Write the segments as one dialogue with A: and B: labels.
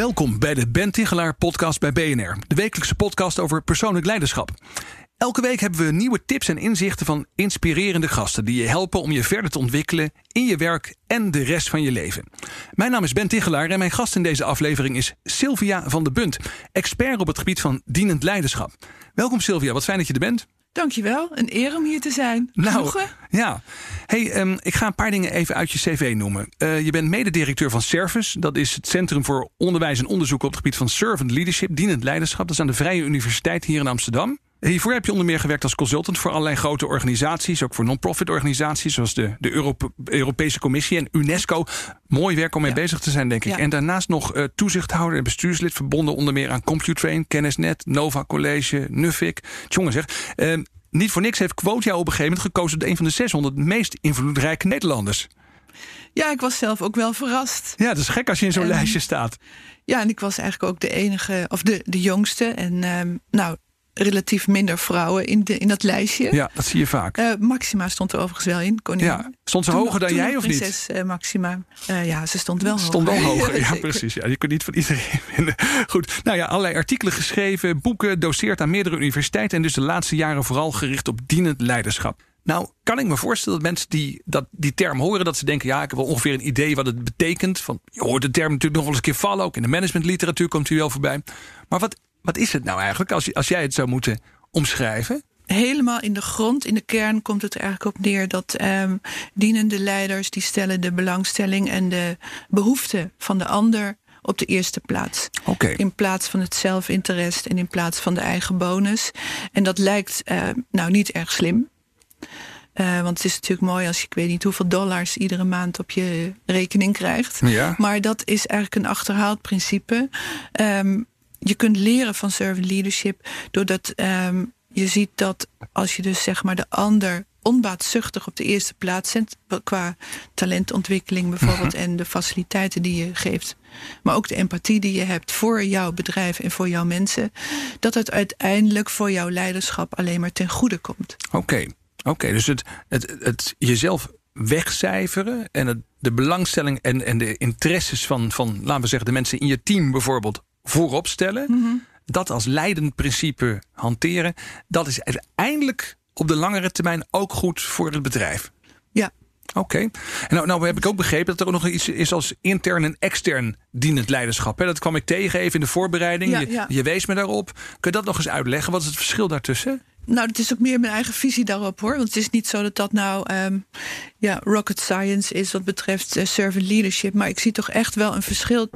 A: Welkom bij de Ben Tigelaar podcast bij BNR. De wekelijkse podcast over persoonlijk leiderschap. Elke week hebben we nieuwe tips en inzichten van inspirerende gasten... die je helpen om je verder te ontwikkelen in je werk en de rest van je leven. Mijn naam is Ben Tigelaar en mijn gast in deze aflevering is Sylvia van de Bunt... expert op het gebied van dienend leiderschap. Welkom Sylvia, wat fijn dat je er bent.
B: Dankjewel, een eer om hier te zijn.
A: Nou, ja. Hey, um, ik ga een paar dingen even uit je cv noemen. Uh, je bent mededirecteur van Service. Dat is het Centrum voor Onderwijs en Onderzoek op het gebied van Servant Leadership, dienend leiderschap. Dat is aan de Vrije Universiteit hier in Amsterdam. Hiervoor heb je onder meer gewerkt als consultant voor allerlei grote organisaties, ook voor non-profit organisaties zoals de, de Europe, Europese Commissie en UNESCO. Mooi werk om mee bezig te zijn, denk ik. En daarnaast nog uh, toezichthouder en bestuurslid verbonden onder meer aan Computrain, Kennisnet, Nova College, Nuffic. Jongen zeg. Uh, niet voor niks heeft Quote jou op een gegeven moment gekozen tot een van de 600 meest invloedrijke Nederlanders.
B: Ja, ik was zelf ook wel verrast.
A: Ja, dat is gek als je in zo'n lijstje staat.
B: Ja, en ik was eigenlijk ook de enige, of de, de jongste. En um, nou, relatief minder vrouwen in, de, in dat lijstje.
A: Ja, dat zie je vaak. Uh,
B: Maxima stond er overigens wel in. Koningin.
A: Ja. Stond ze hoger dan jij of niet?
B: Prinses uh, Maxima. Uh, ja, ze stond wel
A: stond
B: hoger.
A: Stond wel hoger, ja, precies. Ja, je kunt niet van iedereen vinden. Goed, nou ja, allerlei artikelen geschreven, boeken, doseert aan meerdere universiteiten... en dus de laatste jaren vooral gericht op dienend leiderschap. Nou, kan ik me voorstellen dat mensen die dat, die term horen, dat ze denken: ja, ik heb wel ongeveer een idee wat het betekent. Van, je hoort de term natuurlijk nog wel eens een keer vallen. Ook in de managementliteratuur komt hij wel voorbij. Maar wat, wat is het nou eigenlijk als, als jij het zou moeten omschrijven?
B: helemaal in de grond, in de kern, komt het eigenlijk op neer dat um, dienende leiders die stellen de belangstelling en de behoeften van de ander op de eerste plaats.
A: Okay.
B: In plaats van het zelfinterest en in plaats van de eigen bonus. En dat lijkt uh, nou niet erg slim. Uh, want het is natuurlijk mooi als je, ik weet niet hoeveel dollars iedere maand op je rekening krijgt.
A: Ja.
B: Maar dat is eigenlijk een achterhaald principe. Um, je kunt leren van servant leadership doordat um, je ziet dat als je dus zeg maar de ander onbaatzuchtig op de eerste plaats zet, qua talentontwikkeling bijvoorbeeld en de faciliteiten die je geeft, maar ook de empathie die je hebt voor jouw bedrijf en voor jouw mensen, dat het uiteindelijk voor jouw leiderschap alleen maar ten goede komt.
A: Oké, okay. oké, okay, dus het, het, het jezelf wegcijferen en het, de belangstelling en, en de interesses van, van, laten we zeggen, de mensen in je team bijvoorbeeld voorop stellen. Mm -hmm. Dat als leidend principe hanteren. Dat is uiteindelijk op de langere termijn ook goed voor het bedrijf.
B: Ja.
A: Oké. Okay. En nou, nou heb ik ook begrepen dat er ook nog iets is als intern en extern dienend leiderschap. Dat kwam ik tegen even in de voorbereiding.
B: Ja,
A: je,
B: ja.
A: je wees me daarop. Kun je dat nog eens uitleggen? Wat is het verschil daartussen?
B: Nou, het is ook meer mijn eigen visie daarop hoor. Want het is niet zo dat dat nou um, ja, rocket science is wat betreft uh, servant leadership. Maar ik zie toch echt wel een verschil.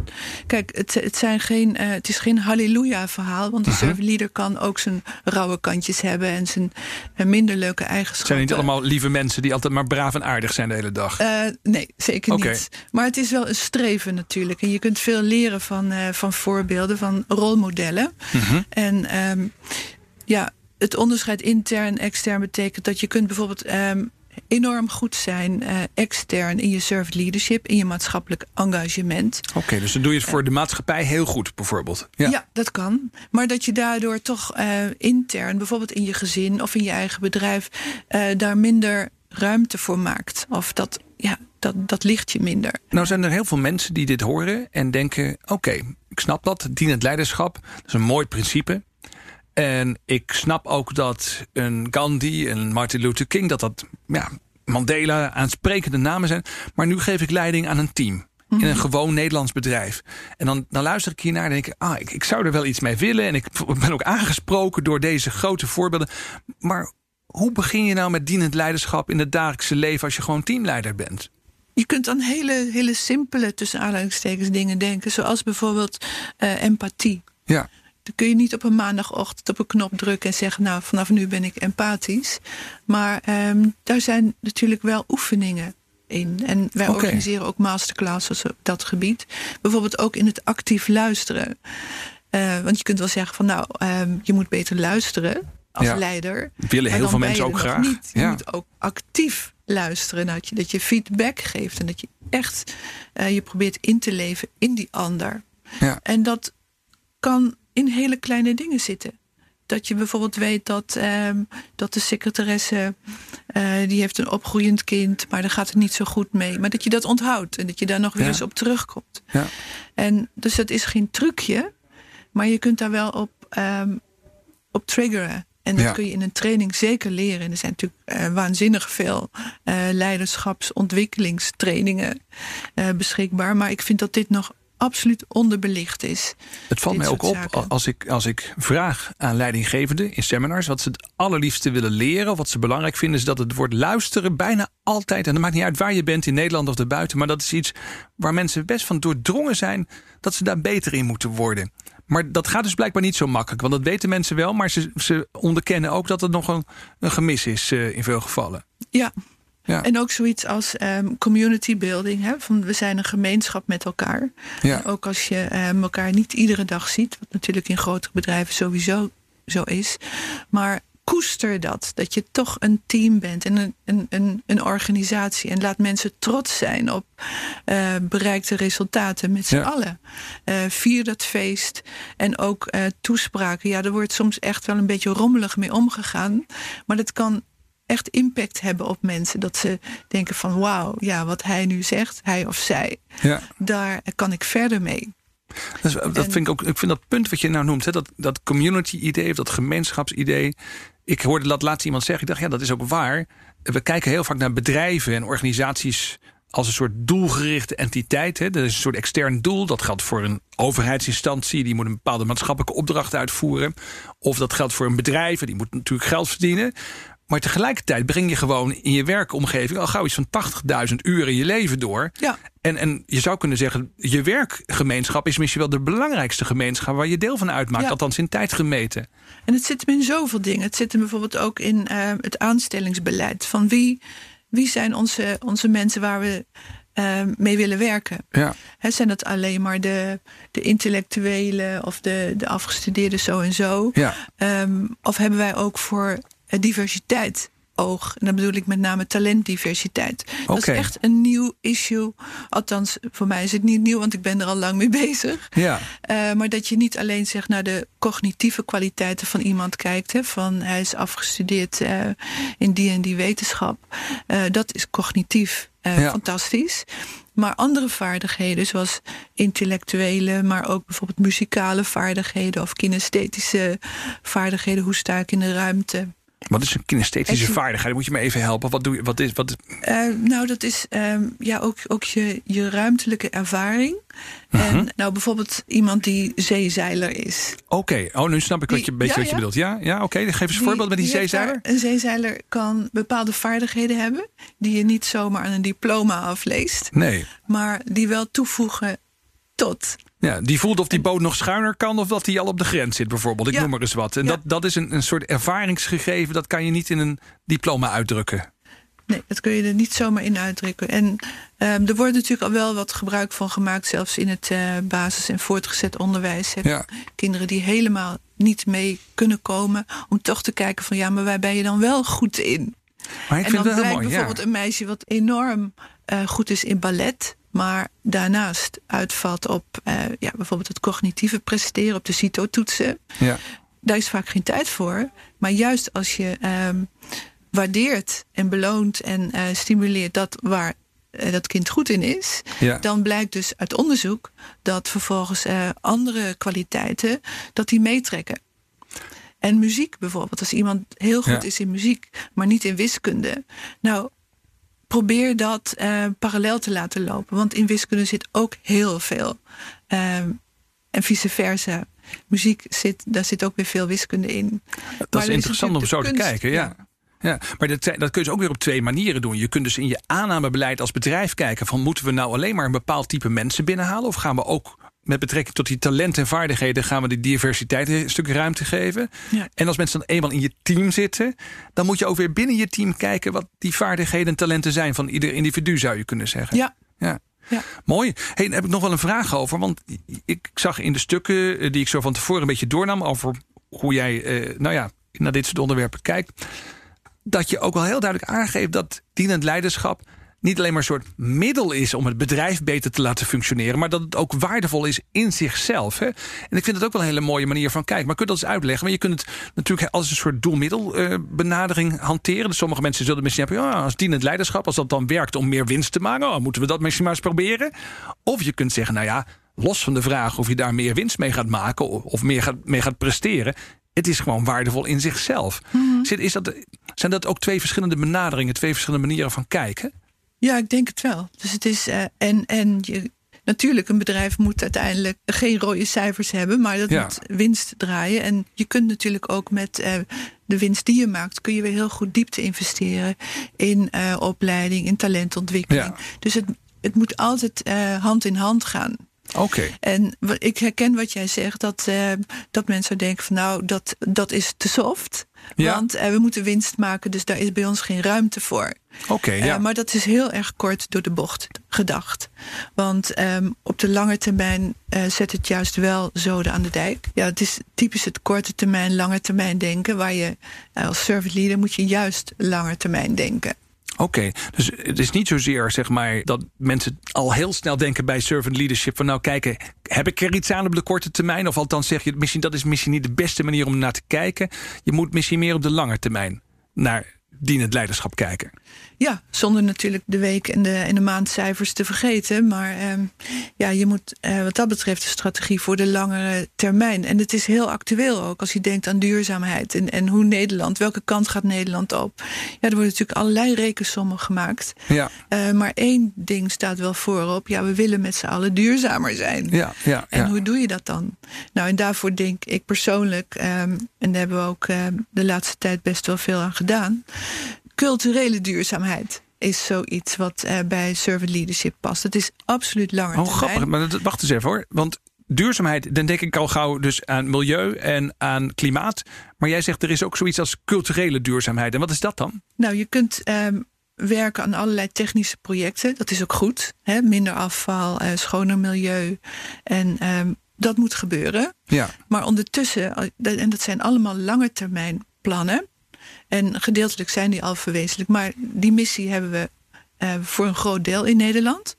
B: Kijk, het, het, zijn geen, uh, het is geen halleluja verhaal. Want een uh -huh. servant leader kan ook zijn rauwe kantjes hebben en zijn uh, minder leuke eigenschappen.
A: Zijn niet allemaal lieve mensen die altijd maar braaf en aardig zijn de hele dag?
B: nee, zeker
A: okay.
B: niet. Maar het is wel een streven natuurlijk. En je kunt veel leren van, van voorbeelden, van rolmodellen.
A: -huh.
B: En um, ja het onderscheid intern extern betekent dat je kunt bijvoorbeeld um, enorm goed zijn uh, extern in je servant leadership, in je maatschappelijk engagement.
A: Oké, okay, dus dan doe je het voor uh, de maatschappij heel goed, bijvoorbeeld.
B: Ja. ja, dat kan. Maar dat je daardoor toch uh, intern, bijvoorbeeld in je gezin of in je eigen bedrijf, daar minder ruimte voor maakt. Of dat, ja, dat, dat ligt je minder.
A: Nou zijn er heel veel mensen die dit horen en denken: oké, okay, ik snap dat, dienend leiderschap, dat is een mooi principe. En ik snap ook dat een Gandhi, een Martin Luther King, dat dat ja, Mandela aansprekende namen zijn. Maar nu geef ik leiding aan een team. In een gewoon Nederlands bedrijf. En dan, dan luister ik hiernaar en denk ik, ah, ik, ik zou er wel iets mee willen. En ik ben ook aangesproken door deze grote voorbeelden. Maar hoe begin je nou met dienend leiderschap in het dagelijkse leven als je gewoon teamleider bent?
B: Je kunt aan hele, hele simpele, tussen aanhalingstekens, dingen denken. Zoals bijvoorbeeld uh, empathie.
A: Ja.
B: Dan kun je niet op een maandagochtend op een knop drukken en zeggen: Nou, vanaf nu ben ik empathisch. Maar um, daar zijn natuurlijk wel oefeningen in. En wij organiseren ook masterclasses op dat gebied. Bijvoorbeeld ook in het actief luisteren. Uh, want je kunt wel zeggen van nou, um, je moet beter luisteren als leider.
A: Willen heel veel mensen ook graag.
B: Niet. Je moet ook actief luisteren. Dat je, dat je feedback geeft en dat je echt uh, je probeert in te leven in die ander.
A: Ja.
B: En dat kan in hele kleine dingen zitten. Dat je bijvoorbeeld weet dat, um, dat de secretaresse uh, die heeft een opgroeiend kind, maar daar gaat het niet zo goed mee. Maar dat je dat onthoudt en dat je daar nog weer eens op terugkomt.
A: Ja.
B: En dus dat is geen trucje, maar je kunt daar wel op, um, op triggeren. En dat
A: Ja.
B: kun je in een training zeker leren. En er zijn natuurlijk uh, waanzinnig veel uh, leiderschapsontwikkelingstrainingen uh, beschikbaar. Maar ik vind dat dit nog absoluut onderbelicht is.
A: Het valt mij ook op
B: zaken.
A: als ik, als ik vraag aan leidinggevenden in seminars wat ze het allerliefste willen leren, of wat ze belangrijk vinden, is dat het woord luisteren bijna altijd, en dat maakt niet uit waar je bent in Nederland of daarbuiten, maar dat is iets waar mensen best van doordrongen zijn dat ze daar beter in moeten worden. Maar dat gaat dus blijkbaar niet zo makkelijk, want dat weten mensen wel, maar ze, ze onderkennen ook dat het nog een, een gemis is uh, in veel gevallen.
B: Ja.
A: Ja.
B: En ook zoiets als um, community building. Hè? Van we zijn een gemeenschap met elkaar.
A: Ja.
B: Ook als je um, elkaar niet iedere dag ziet. Wat natuurlijk in grotere bedrijven sowieso zo is. Maar koester dat. Dat je toch een team bent en een, een, een, een organisatie. En laat mensen trots zijn op uh, bereikte resultaten met z'n
A: Ja.
B: allen. Uh, vier dat feest. En ook uh, toespraken. Ja, er wordt soms echt wel een beetje rommelig mee omgegaan. Maar dat kan echt impact hebben op mensen. Dat ze denken van wauw, ja, wat hij nu zegt, hij of zij,
A: Ja.
B: daar kan ik verder mee.
A: Dat, is- dat
B: En-
A: vind ik ook. Ik vind dat punt wat je nou noemt, hè, dat, dat community-idee of dat gemeenschapsidee. Ik hoorde dat laatst iemand zeggen. Ik dacht, ja, dat is ook waar. We kijken heel vaak naar bedrijven en organisaties als een soort doelgerichte entiteit. Hè. Er is een soort extern doel. Dat geldt voor een overheidsinstantie. Die moet een bepaalde maatschappelijke opdracht uitvoeren. Of dat geldt voor een bedrijf. en Die moet natuurlijk geld verdienen. Maar tegelijkertijd breng je gewoon in je werkomgeving al gauw iets van 80.000 uur in je leven door.
B: Ja,
A: En, en je zou kunnen zeggen, je werkgemeenschap is misschien wel de belangrijkste gemeenschap waar je deel van uitmaakt,
B: Ja.
A: althans in tijd gemeten.
B: en het zit hem in zoveel dingen. Het zit hem bijvoorbeeld ook in eh, het aanstellingsbeleid. Van wie, wie zijn onze, onze mensen waar we eh, mee willen werken?
A: Ja,
B: Hè, zijn dat alleen maar de, de intellectuelen of de, de afgestudeerden zo en zo?
A: ja,
B: Ehm, of hebben wij ook voor diversiteit oog? En dan bedoel ik met name talentdiversiteit. Dat is echt een nieuw issue. Althans, voor mij is het niet nieuw, want ik ben er al lang mee bezig.
A: ja,
B: Eh, maar dat je niet alleen zeg, naar de cognitieve kwaliteiten van iemand kijkt. Hè, van hij is afgestudeerd eh, in die en die wetenschap. Eh, dat is cognitief eh,
A: Ja.
B: fantastisch. Maar andere vaardigheden, zoals intellectuele, maar ook bijvoorbeeld muzikale vaardigheden of kinesthetische vaardigheden. Hoe sta ik in de ruimte?
A: Wat is een kinesthetische vaardigheid? Moet je me even helpen? Wat doe je? Wat is? Wat?
B: Uh, nou, dat is um, ja, ook, ook je, je ruimtelijke ervaring.
A: Mhm.
B: En nou, bijvoorbeeld iemand die zeezeiler is.
A: Oké. Oh, nu snap ik wat je een beetje
B: ja,
A: wat je
B: ja.
A: bedoelt. Ja, ja. Oké. Geef eens een voorbeeld met die, zeezeiler.
B: Een zeezeiler kan bepaalde vaardigheden hebben die je niet zomaar aan een diploma afleest,
A: Nee.
B: maar die wel toevoegen tot.
A: Ja, die voelt of die boot nog schuiner kan of dat die al op de grens zit, bijvoorbeeld. Ik
B: Ja.
A: noem maar eens wat. En
B: Ja.
A: dat, dat is een, een soort ervaringsgegeven. Dat kan je niet in een diploma uitdrukken.
B: Nee, dat kun je er niet zomaar in uitdrukken. En um, er wordt natuurlijk al wel wat gebruik van gemaakt, zelfs in het uh, basis- en voortgezet onderwijs.
A: Ja.
B: Kinderen die helemaal niet mee kunnen komen, om toch te kijken van ja, maar waar ben je dan wel goed in?
A: Maar ik
B: en
A: vind
B: dan blijkt
A: mooi. Ja.
B: bijvoorbeeld een meisje wat enorm uh, goed is in ballet, maar daarnaast uitvalt op uh, ja, bijvoorbeeld het cognitieve presteren, op de CITO-toetsen.
A: Ja.
B: Daar is vaak geen tijd voor. Maar juist als je um, waardeert en beloont en uh, stimuleert dat waar dat kind goed in is,
A: Ja.
B: dan blijkt dus uit onderzoek dat vervolgens andere kwaliteiten dat die meetrekken. En muziek bijvoorbeeld, als iemand heel goed
A: Ja.
B: is in muziek, maar niet in wiskunde. Nou, probeer dat uh, parallel te laten lopen. Want in wiskunde zit ook heel veel. Um, en vice versa. Muziek zit, daar zit ook weer veel wiskunde in.
A: Dat
B: Maar
A: is
B: er
A: interessant om zo te kijken. Ja. Ja, maar dat, dat kun je dus ook weer op twee manieren doen. Je kunt dus in je aannamebeleid als bedrijf kijken van moeten we nou alleen maar een bepaald type mensen binnenhalen of gaan we ook met betrekking tot die talenten en vaardigheden gaan we die diversiteit een stuk ruimte geven.
B: Ja.
A: En als mensen dan eenmaal in je team zitten, dan moet je ook weer binnen je team kijken wat die vaardigheden en talenten zijn van ieder individu, zou je kunnen zeggen.
B: Ja.
A: ja.
B: Ja.
A: Mooi. Hey, daar heb ik nog wel een vraag over. Want ik zag in de stukken eh, die ik zo van tevoren een beetje doornam over hoe jij, eh, nou ja, naar dit soort onderwerpen kijkt, dat je ook wel heel duidelijk aangeeft dat dienend leiderschap niet alleen maar een soort middel is om het bedrijf beter te laten functioneren, maar dat het ook waardevol is in zichzelf. Hè? En ik vind het ook wel een hele mooie manier van kijken. Maar kun je dat eens uitleggen? Maar je kunt het natuurlijk als een soort doelmiddelbenadering hanteren. Dus sommige mensen zullen misschien hebben, ja, als dienend leiderschap, als dat dan werkt om meer winst te maken, oh, moeten we dat misschien maar eens proberen. Of je kunt zeggen, nou ja, los van de vraag of je daar meer winst mee gaat maken of meer gaat, mee gaat presteren. Het is gewoon waardevol in zichzelf. Zit, is dat, zijn dat ook twee verschillende benaderingen, twee verschillende manieren van kijken?
B: Ja, ik denk het wel. Dus het is. Uh, en en je, natuurlijk, een bedrijf moet uiteindelijk geen rode cijfers hebben, maar dat
A: Ja.
B: moet winst draaien. En je kunt natuurlijk ook met eh, de winst die je maakt, kun je weer heel goed diepte investeren in eh, opleiding, in talentontwikkeling.
A: Ja.
B: Dus het, het moet altijd eh, hand in hand gaan.
A: Oké.
B: En ik herken wat jij zegt, dat, eh, dat mensen denken van nou, dat, dat is te soft.
A: Ja.
B: Want eh, we moeten winst maken, dus daar is bij ons geen ruimte voor.
A: Oké,
B: Eh,
A: ja.
B: maar dat is heel erg kort door de bocht gedacht. Want ehm, op de lange termijn zet het juist wel zoden aan de dijk. Ja, het is typisch het korte termijn, lange termijn denken. Waar je als servant leader moet je juist lange termijn denken.
A: Oké, dus het is niet zozeer zeg maar dat mensen al heel snel denken bij servant leadership van nou kijken, heb ik er iets aan op de korte termijn? Of althans zeg je misschien dat is misschien niet de beste manier om naar te kijken. Je moet misschien meer op de lange termijn naar dienend leiderschap kijken.
B: Ja, zonder natuurlijk de week en de, en de maandcijfers te vergeten. Maar ehm, ja, je moet eh, wat dat betreft een strategie voor de langere termijn. En het is heel actueel ook als je denkt aan duurzaamheid. En, en hoe Nederland, welke kant gaat Nederland op? Ja, er worden natuurlijk allerlei rekensommen gemaakt.
A: Ja,
B: Eh, maar één ding staat wel voorop. Ja, we willen met z'n allen duurzamer zijn.
A: ja, ja.
B: En
A: ja.
B: hoe doe je dat dan? Nou, en daarvoor denk ik persoonlijk, ehm, en daar hebben we ook ehm, de laatste tijd best wel veel aan gedaan. Culturele duurzaamheid is zoiets wat eh, bij servant leadership past. Het is absoluut langer
A: Oh, grappig. Maar dat, wacht eens even hoor. Want duurzaamheid, dan denk ik al gauw dus aan milieu en aan klimaat. Maar jij zegt er is ook zoiets als culturele duurzaamheid. En wat is dat dan?
B: Nou, je kunt ehm, werken aan allerlei technische projecten. Dat is ook goed. Hè? Minder afval, eh, schoner milieu. En ehm, dat moet gebeuren.
A: Ja,
B: Maar ondertussen, en dat zijn allemaal lange termijn plannen. En gedeeltelijk zijn die al verwezenlijk. Maar die missie hebben we eh, voor een groot deel in Nederland.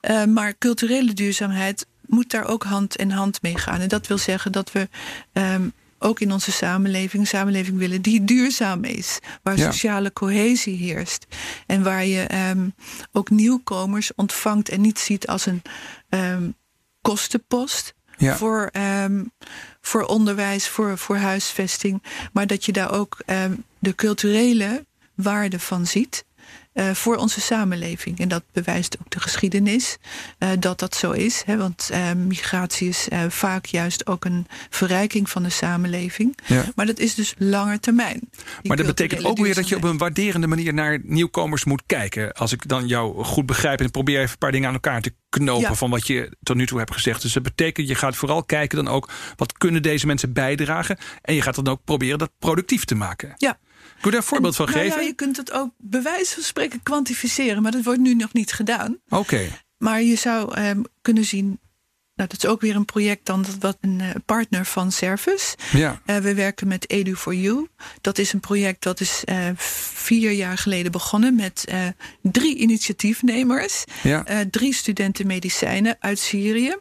B: Eh, maar culturele duurzaamheid moet daar ook hand in hand mee gaan. En dat wil zeggen dat we ehm, ook in onze samenleving, een samenleving willen die duurzaam is. Waar
A: Ja.
B: sociale cohesie heerst. En waar je ehm, ook nieuwkomers ontvangt en niet ziet als een ehm, kostenpost voor, ehm, voor onderwijs, voor, voor huisvesting. Maar dat je daar ook ehm, de culturele waarde van ziet. Eh, voor onze samenleving. En dat bewijst ook de geschiedenis eh, dat dat zo is. Hè, want eh, migratie is vaak juist ook een verrijking van de samenleving.
A: ja.
B: Maar dat is dus langer termijn.
A: Maar dat betekent ook weer dat je op een waarderende manier naar nieuwkomers moet kijken. Als ik dan jou goed begrijp en probeer even een paar dingen aan elkaar te knopen
B: Ja.
A: van wat je tot nu toe hebt gezegd. Dus dat betekent, je gaat vooral kijken dan ook wat kunnen deze mensen bijdragen. En je gaat dan ook proberen dat productief te maken.
B: Ja.
A: Kun je daar een voorbeeld van
B: Nou
A: geven?
B: Ja, je kunt het ook bij wijze van spreken kwantificeren. Maar dat wordt nu nog niet gedaan.
A: Oké,
B: Maar je zou ehm, kunnen zien. Nou, dat is ook weer een project dan dat wat een eh, partner van Service.
A: ja.
B: Eh, we werken met Edu for You. Dat is een project dat is eh, vier jaar geleden begonnen met drie initiatiefnemers.
A: ja.
B: Drie studenten medicijnen uit Syrië.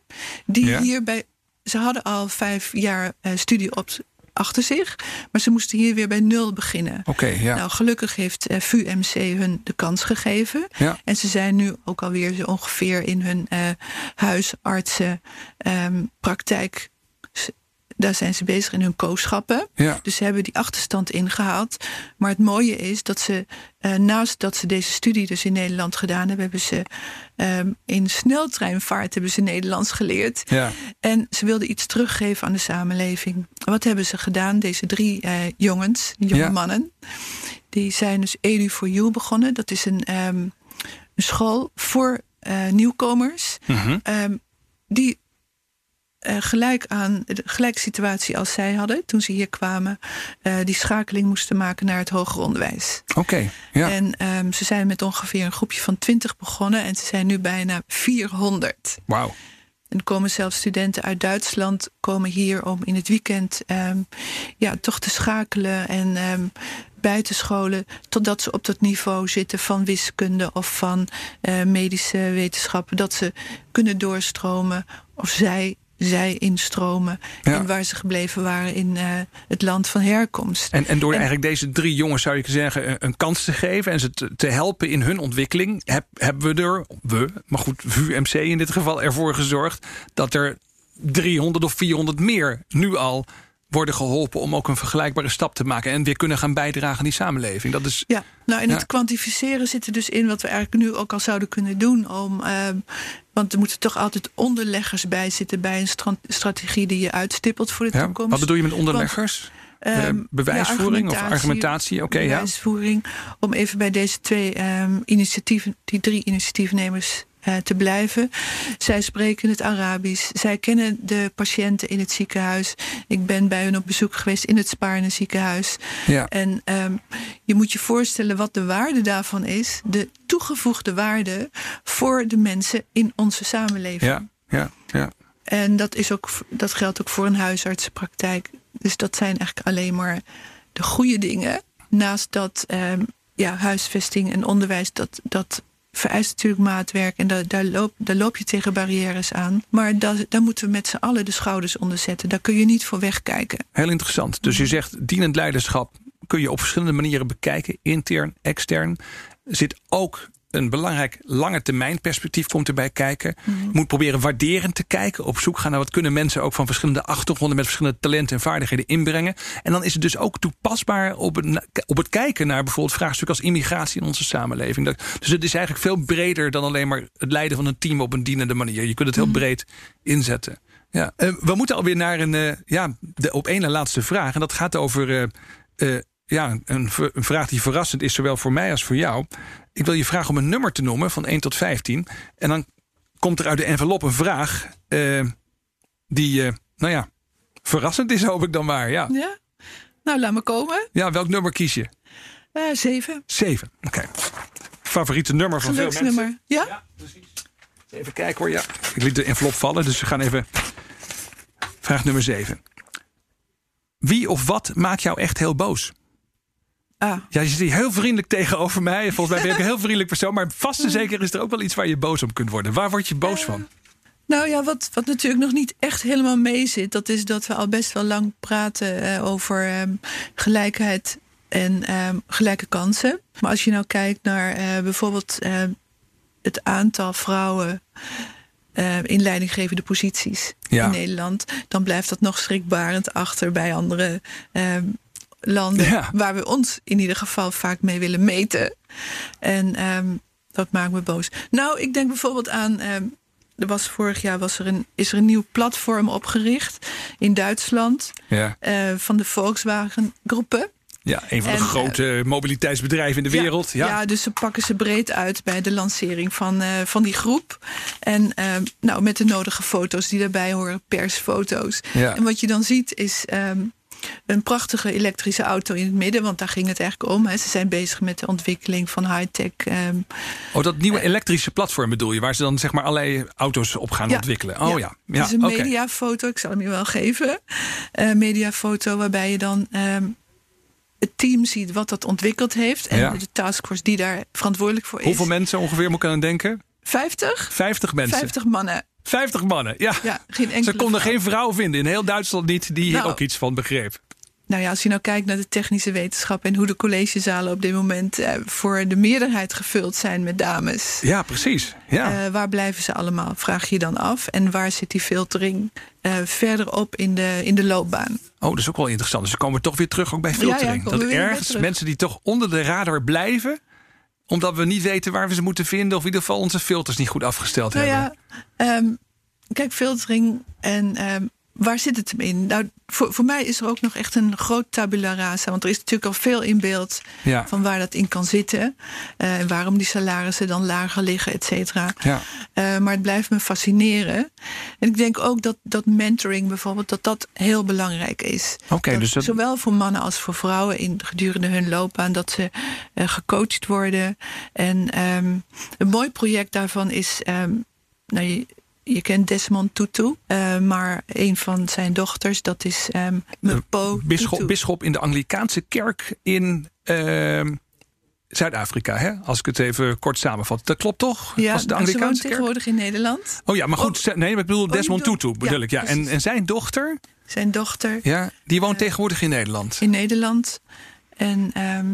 B: Die
A: Ja.
B: hier bij. Ze hadden al vijf jaar studie op, achter zich. Maar ze moesten hier weer bij nul beginnen.
A: Oké, ja.
B: Nou, gelukkig heeft eh, VUMC hun de kans gegeven.
A: ja.
B: En ze zijn nu ook alweer zo ongeveer in hun eh huisartsen ehm, praktijk. Daar zijn ze bezig in hun kooschappen.
A: Ja.
B: Dus ze hebben die achterstand ingehaald. Maar het mooie is dat ze, eh, naast dat ze deze studie dus in Nederland gedaan hebben, hebben ze ehm, in sneltreinvaart hebben ze Nederlands geleerd.
A: ja.
B: En ze wilden iets teruggeven aan de samenleving. Wat hebben ze gedaan? Deze drie eh, jongens, jonge
A: Ja.
B: mannen, die zijn dus Edu for You begonnen. Dat is een, ehm, een school voor eh, nieuwkomers.
A: Mhm.
B: Ehm, die uh, gelijk aan de gelijke situatie als zij hadden toen ze hier kwamen, uh, die schakeling moesten maken naar het hoger onderwijs.
A: Oké. ja.
B: En um, ze zijn met ongeveer een groepje van 20 begonnen en ze zijn nu bijna 400.
A: Wauw.
B: En komen zelfs studenten uit Duitsland komen hier om in het weekend um, ja, toch te schakelen en um, buitenscholen totdat ze op dat niveau zitten van wiskunde of van uh, medische wetenschappen. Dat ze kunnen doorstromen of zij zij instromen. Ja. En waar ze gebleven waren in uh, het land van herkomst.
A: En, en door en, eigenlijk deze drie jongens, zou je zeggen, een, kans te geven en ze te, te, helpen in hun ontwikkeling, heb, hebben we er, we, maar goed, VUMC in dit geval, ervoor gezorgd dat er 300 of 400 meer nu al worden geholpen om ook een vergelijkbare stap te maken en weer kunnen gaan bijdragen aan die samenleving. Dat is,
B: ja, nou in ja. het kwantificeren zit er dus in wat we eigenlijk nu ook al zouden kunnen doen om. Uh, want er moeten toch altijd onderleggers bij zitten bij een strategie die je uitstippelt voor de
A: ja,
B: toekomst.
A: Wat bedoel je met onderleggers? Want, um, bewijsvoering
B: ja,
A: of argumentatie? Oké, okay,
B: bewijsvoering. Om even bij deze twee um, initiatieven, die drie initiatiefnemers te blijven. Zij spreken het Arabisch. Zij kennen de patiënten in het ziekenhuis. Ik ben bij hun op bezoek geweest in het Spaarne ziekenhuis.
A: Ja.
B: En um, je moet je voorstellen wat de waarde daarvan is. De toegevoegde waarde voor de mensen in onze samenleving.
A: Ja, ja, ja.
B: En dat, is ook, dat geldt ook voor een huisartsenpraktijk. Dus dat zijn eigenlijk alleen maar de goede dingen. Naast dat um, ja, huisvesting en onderwijs, dat, dat vereist natuurlijk maatwerk en daar, daar, loop, daar loop je tegen barrières aan. Maar daar, daar moeten we met z'n allen de schouders onder zetten. Daar kun je niet voor wegkijken.
A: Heel interessant. Dus je zegt dienend leiderschap kun je op verschillende manieren bekijken, intern, extern. Zit ook een belangrijk lange termijn perspectief komt erbij kijken. Mm -hmm. Je moet proberen waarderend te kijken. Op zoek gaan naar wat kunnen mensen ook van verschillende achtergronden met verschillende talenten en vaardigheden inbrengen. En dan is het dus ook toepasbaar op het, op het kijken naar bijvoorbeeld vraagstukken als immigratie in onze samenleving. Dus het is eigenlijk veel breder dan alleen maar het leiden van een team op een dienende manier. Je kunt het heel mm -hmm. breed inzetten. Ja, uh, we moeten alweer naar een, uh, ja, de op één na laatste vraag. En dat gaat over uh, ja, een, een, vraag die verrassend is, zowel voor mij als voor jou. Ik wil je vragen om een nummer te noemen van 1 tot 15. En dan komt er uit de envelop een vraag uh, die, uh, nou ja, verrassend is, hoop ik dan maar. Ja.
B: ja? Nou, laat me komen.
A: Ja, welk nummer kies je?
B: Uh, zeven.
A: Zeven, oké. Okay. Favoriete nummer van veel mensen?
B: nummer, ja?
A: ja? precies. Even kijken hoor, ja. Ik liet de envelop vallen, dus we gaan even... Vraag nummer zeven. Wie of wat maakt jou echt heel boos?
B: Ah.
A: Ja, je zit heel vriendelijk tegenover mij. Volgens mij ben ik een heel vriendelijk persoon. Maar vast en zeker is er ook wel iets waar je boos om kunt worden. Waar word je boos uh, van?
B: Nou ja, wat, wat natuurlijk nog niet echt helemaal mee zit... dat is dat we al best wel lang praten uh, over um, gelijkheid en um, gelijke kansen. Maar als je nou kijkt naar uh, bijvoorbeeld het aantal vrouwen... in leidinggevende posities
A: ja.
B: in Nederland... dan blijft dat nog schrikbarend achter bij andere landen
A: ja.
B: waar we ons in ieder geval vaak mee willen meten. En um, dat maakt me boos. Nou, ik denk bijvoorbeeld aan. Um, er was vorig jaar was er een, is er een nieuw platform opgericht in Duitsland
A: ja.
B: uh, van de Volkswagen groepen.
A: Ja, een van de en, grote uh, mobiliteitsbedrijven in de
B: ja,
A: wereld. Ja.
B: ja, dus ze pakken ze breed uit bij de lancering van, uh, van die groep. En uh, nou, met de nodige foto's die daarbij horen, persfoto's.
A: Ja.
B: En wat je dan ziet is um, een prachtige elektrische auto in het midden, want daar ging het eigenlijk om. Hè. Ze zijn bezig met de ontwikkeling van high-tech. Um,
A: oh, dat nieuwe elektrische platform bedoel je, waar ze dan zeg maar allerlei auto's op gaan
B: ja,
A: ontwikkelen. Oh ja, ja. ja
B: een
A: okay.
B: mediafoto, ik zal hem je wel geven. Uh, mediafoto waarbij je dan. Um, het team ziet wat dat ontwikkeld heeft. En
A: ja.
B: de taskforce die daar verantwoordelijk voor is.
A: Hoeveel mensen ongeveer moet ik aan denken?
B: 50?
A: 50 mensen.
B: 50 mannen.
A: 50 mannen, ja.
B: ja geen enkele
A: Ze konden
B: vrouw.
A: geen vrouw vinden in heel Duitsland niet die hier
B: Nou.
A: ook iets van begreep.
B: Nou ja, als je nou kijkt naar de technische wetenschap en hoe de collegezalen op dit moment eh, voor de meerderheid gevuld zijn met dames.
A: Ja, precies. Ja.
B: Uh, waar blijven ze allemaal? Vraag je dan af. En waar zit die filtering uh, verderop in de, in de loopbaan?
A: Oh, dat is ook wel interessant. Dus we komen toch weer terug ook bij filtering.
B: Ja, ja,
A: dat ergens mensen die toch onder de radar blijven, omdat we niet weten waar we ze moeten vinden, of in ieder geval onze filters niet goed afgesteld
B: nou
A: hebben.
B: Ja, um, kijk, filtering en um, waar zit het hem in? Nou, voor, voor mij is er ook nog echt een groot tabula rasa. Want er is natuurlijk al veel in beeld
A: Ja.
B: van waar dat in kan zitten. eh, En waarom die salarissen dan lager liggen, et cetera.
A: Ja.
B: Eh, maar het blijft me fascineren. En ik denk ook dat, dat mentoring bijvoorbeeld, dat dat heel belangrijk is.
A: Oké, dus dat-
B: Zowel voor mannen als voor vrouwen in, gedurende hun loopbaan, dat ze eh, gecoacht worden. En ehm, een mooi project daarvan is, nou, je, kent Desmond Tutu, eh, maar een van zijn dochters, dat is ehm Mpo
A: Bisschop, bisschop in de Anglikaanse kerk in ehm, Zuid-Afrika, hè? als ik het even kort samenvat. Dat klopt toch?
B: Ja,
A: Was de
B: nou, ze woont
A: Anglikaanse
B: tegenwoordig in Nederland.
A: Oh ja, maar goed. ze- Nee, maar ik bedoel
B: je
A: Desmond Tutu bedoel
B: ja,
A: ik. Ja. En, en zijn dochter,
B: Zijn dochter
A: ja, die woont tegenwoordig in Nederland.
B: in Nederland. En ehm,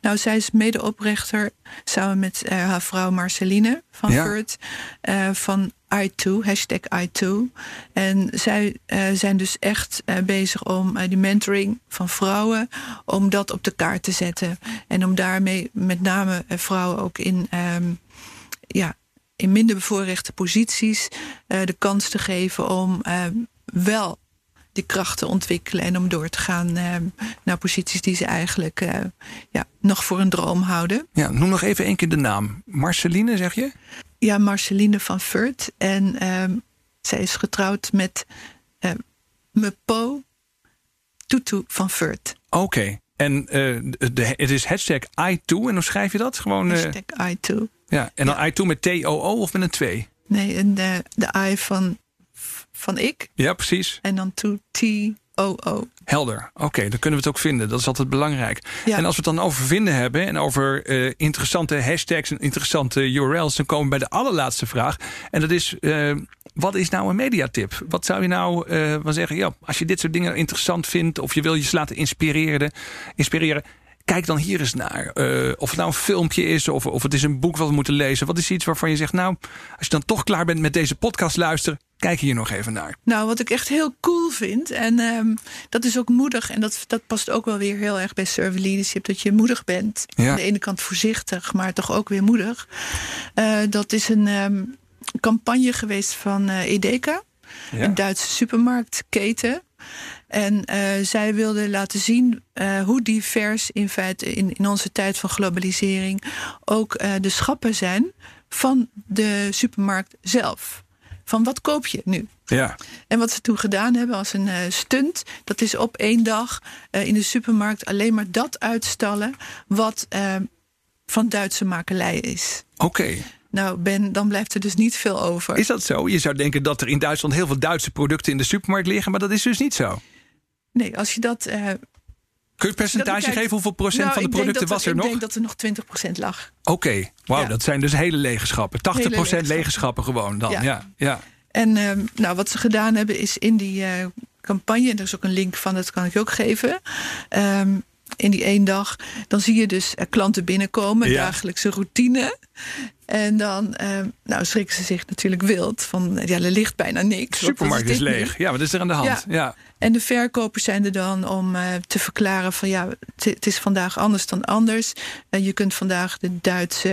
B: nou, zij is medeoprichter samen met eh, haar vrouw Marceline van
A: Ja.
B: Eh, van I2, hashtag I2. En zij eh, zijn dus echt bezig om die mentoring van vrouwen, om dat op de kaart te zetten. En om daarmee met name vrouwen ook in, ehm, ja, in minder bevoorrechte posities de kans te geven om ehm, wel die krachten ontwikkelen en om door te gaan eh, naar posities die ze eigenlijk eh, ja, nog voor een droom houden.
A: Ja, noem nog even één keer de naam. Marceline, zeg je?
B: Ja, Marceline van Furt. En ehm, zij is getrouwd met eh Mepo Tutu van Furt.
A: Oké. En eh, de, het is hashtag I2. En hoe schrijf je dat? Gewoon,
B: Hashtag I2.
A: ja. En dan I2 met T-O-O of met een 2?
B: Nee, en de, de I van, van ik
A: Ja, precies.
B: en dan to T-O-O.
A: Helder. Oké, dan kunnen we het ook vinden. Dat is altijd belangrijk.
B: Ja.
A: En als we het dan over vinden hebben en over eh, interessante hashtags en interessante URL's, dan komen we bij de allerlaatste vraag. En dat is: eh, wat is nou een mediatip? Wat zou je nou wel zeggen? Ja, als je dit soort dingen interessant vindt of je wil je laten inspireren, inspireren. Kijk dan hier eens naar. Of het nou een filmpje is of, of het is een boek wat we moeten lezen. Wat is iets waarvan je zegt, nou, als je dan toch klaar bent met deze podcast luisteren, kijk hier nog even naar.
B: Nou, wat ik echt heel cool vind, en ehm, dat is ook moedig, en dat, dat past ook wel weer heel erg bij servant leadership, dat je moedig bent.
A: Ja.
B: Aan de ene kant voorzichtig, maar toch ook weer moedig. Eh, dat is een ehm, campagne geweest van eh Edeka,
A: Ja?
B: een Duitse supermarktketen. En eh, zij wilden laten zien hoe divers in feite in, in onze tijd van globalisering ook de schappen zijn van de supermarkt zelf. Van wat koop je nu?
A: Ja.
B: En wat ze toen gedaan hebben als een eh, stunt, dat is op één dag eh, in de supermarkt alleen maar dat uitstallen wat eh, van Duitse makelij is.
A: Oké.
B: Nou, Ben, dan blijft er dus niet veel over.
A: Is dat zo? Je zou denken dat er in Duitsland heel veel Duitse producten in de supermarkt liggen, maar dat is dus niet zo.
B: Nee, als je dat.
A: Kun je percentage
B: bekijkt-
A: geven? Hoeveel procent
B: Nou,
A: van de
B: ik
A: producten was er
B: ik
A: nog?
B: denk dat er nog 20% lag.
A: Oké, wauw,
B: Ja.
A: dat zijn dus hele lege schappen. 80%
B: Hele lege
A: lege,
B: schappen.
A: schappen gewoon dan. Ja.
B: Ja.
A: Ja,
B: En ehm, nou, wat ze gedaan hebben is in die eh, campagne, en er is ook een link van, dat kan ik ook geven. ehm, in die één dag, dan zie je dus eh, klanten binnenkomen,
A: Ja.
B: dagelijkse routine. En dan ehm, nou, schrikken ze zich natuurlijk wild van, ja, er ligt bijna niks.
A: De supermarkt is
B: nu?
A: leeg. Ja, wat is er aan de hand? Ja.
B: Ja. En de verkopers zijn er dan om eh, te verklaren van ja, het- is vandaag anders dan anders. En je kunt vandaag de Duitse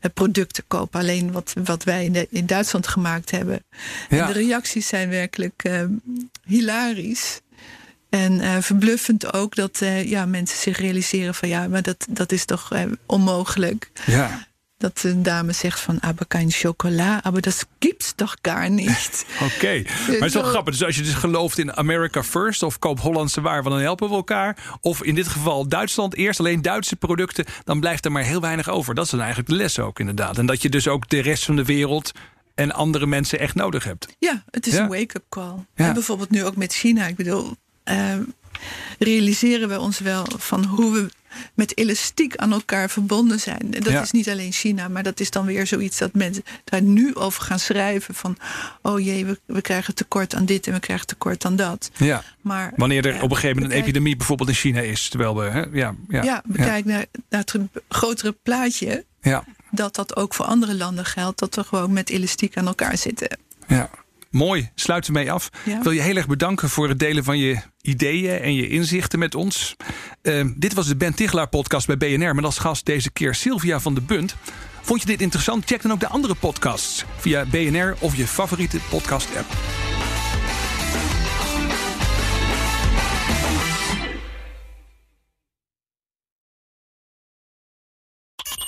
B: eh, producten kopen, alleen wat, wat wij in, de- in Duitsland gemaakt hebben.
A: Ja.
B: En de reacties zijn werkelijk hilarisch. En verbluffend ook dat ja, mensen zich realiseren van ja, maar dat, dat is toch onmogelijk.
A: ja.
B: Dat een dame zegt van, aber kein chocola, aber das gibt's doch gar niet.
A: Oké, maar het is wel
B: zo-
A: grappig. Dus als je dus gelooft in America First of koop Hollandse waar, want dan helpen we elkaar. Of in dit geval Duitsland eerst, alleen Duitse producten, dan blijft er maar heel weinig over. Dat is dan eigenlijk de les ook inderdaad. En dat je dus ook de rest van de wereld en andere mensen echt nodig hebt.
B: Ja, het is
A: Ja.
B: een wake-up call.
A: Ja.
B: En bijvoorbeeld nu ook met China. Ik bedoel, ehm, realiseren we ons wel van hoe we met elastiek aan elkaar verbonden zijn. En dat
A: Ja.
B: is niet alleen China, maar dat is dan weer zoiets dat mensen daar nu over gaan schrijven. Van, oh jee, we, we krijgen tekort aan dit en we krijgen tekort aan dat.
A: Ja.
B: Maar,
A: Wanneer er
B: ja,
A: op een gegeven moment een epidemie bijvoorbeeld in China is. Terwijl we, hè, ja, ja,
B: Ja, bekijk Naar, naar het grotere plaatje.
A: ja,
B: Dat dat ook voor andere landen geldt. Dat we gewoon met elastiek aan elkaar zitten.
A: ja. Mooi, sluit ermee af.
B: Ja.
A: Ik wil je heel erg bedanken voor het delen van je ideeën en je inzichten met ons. Eh, dit was de Ben Tichelaar podcast bij BNR met als gast deze keer Sylvia van de Bunt. Vond je dit interessant? Check dan ook de andere podcasts via BNR of je favoriete podcast app.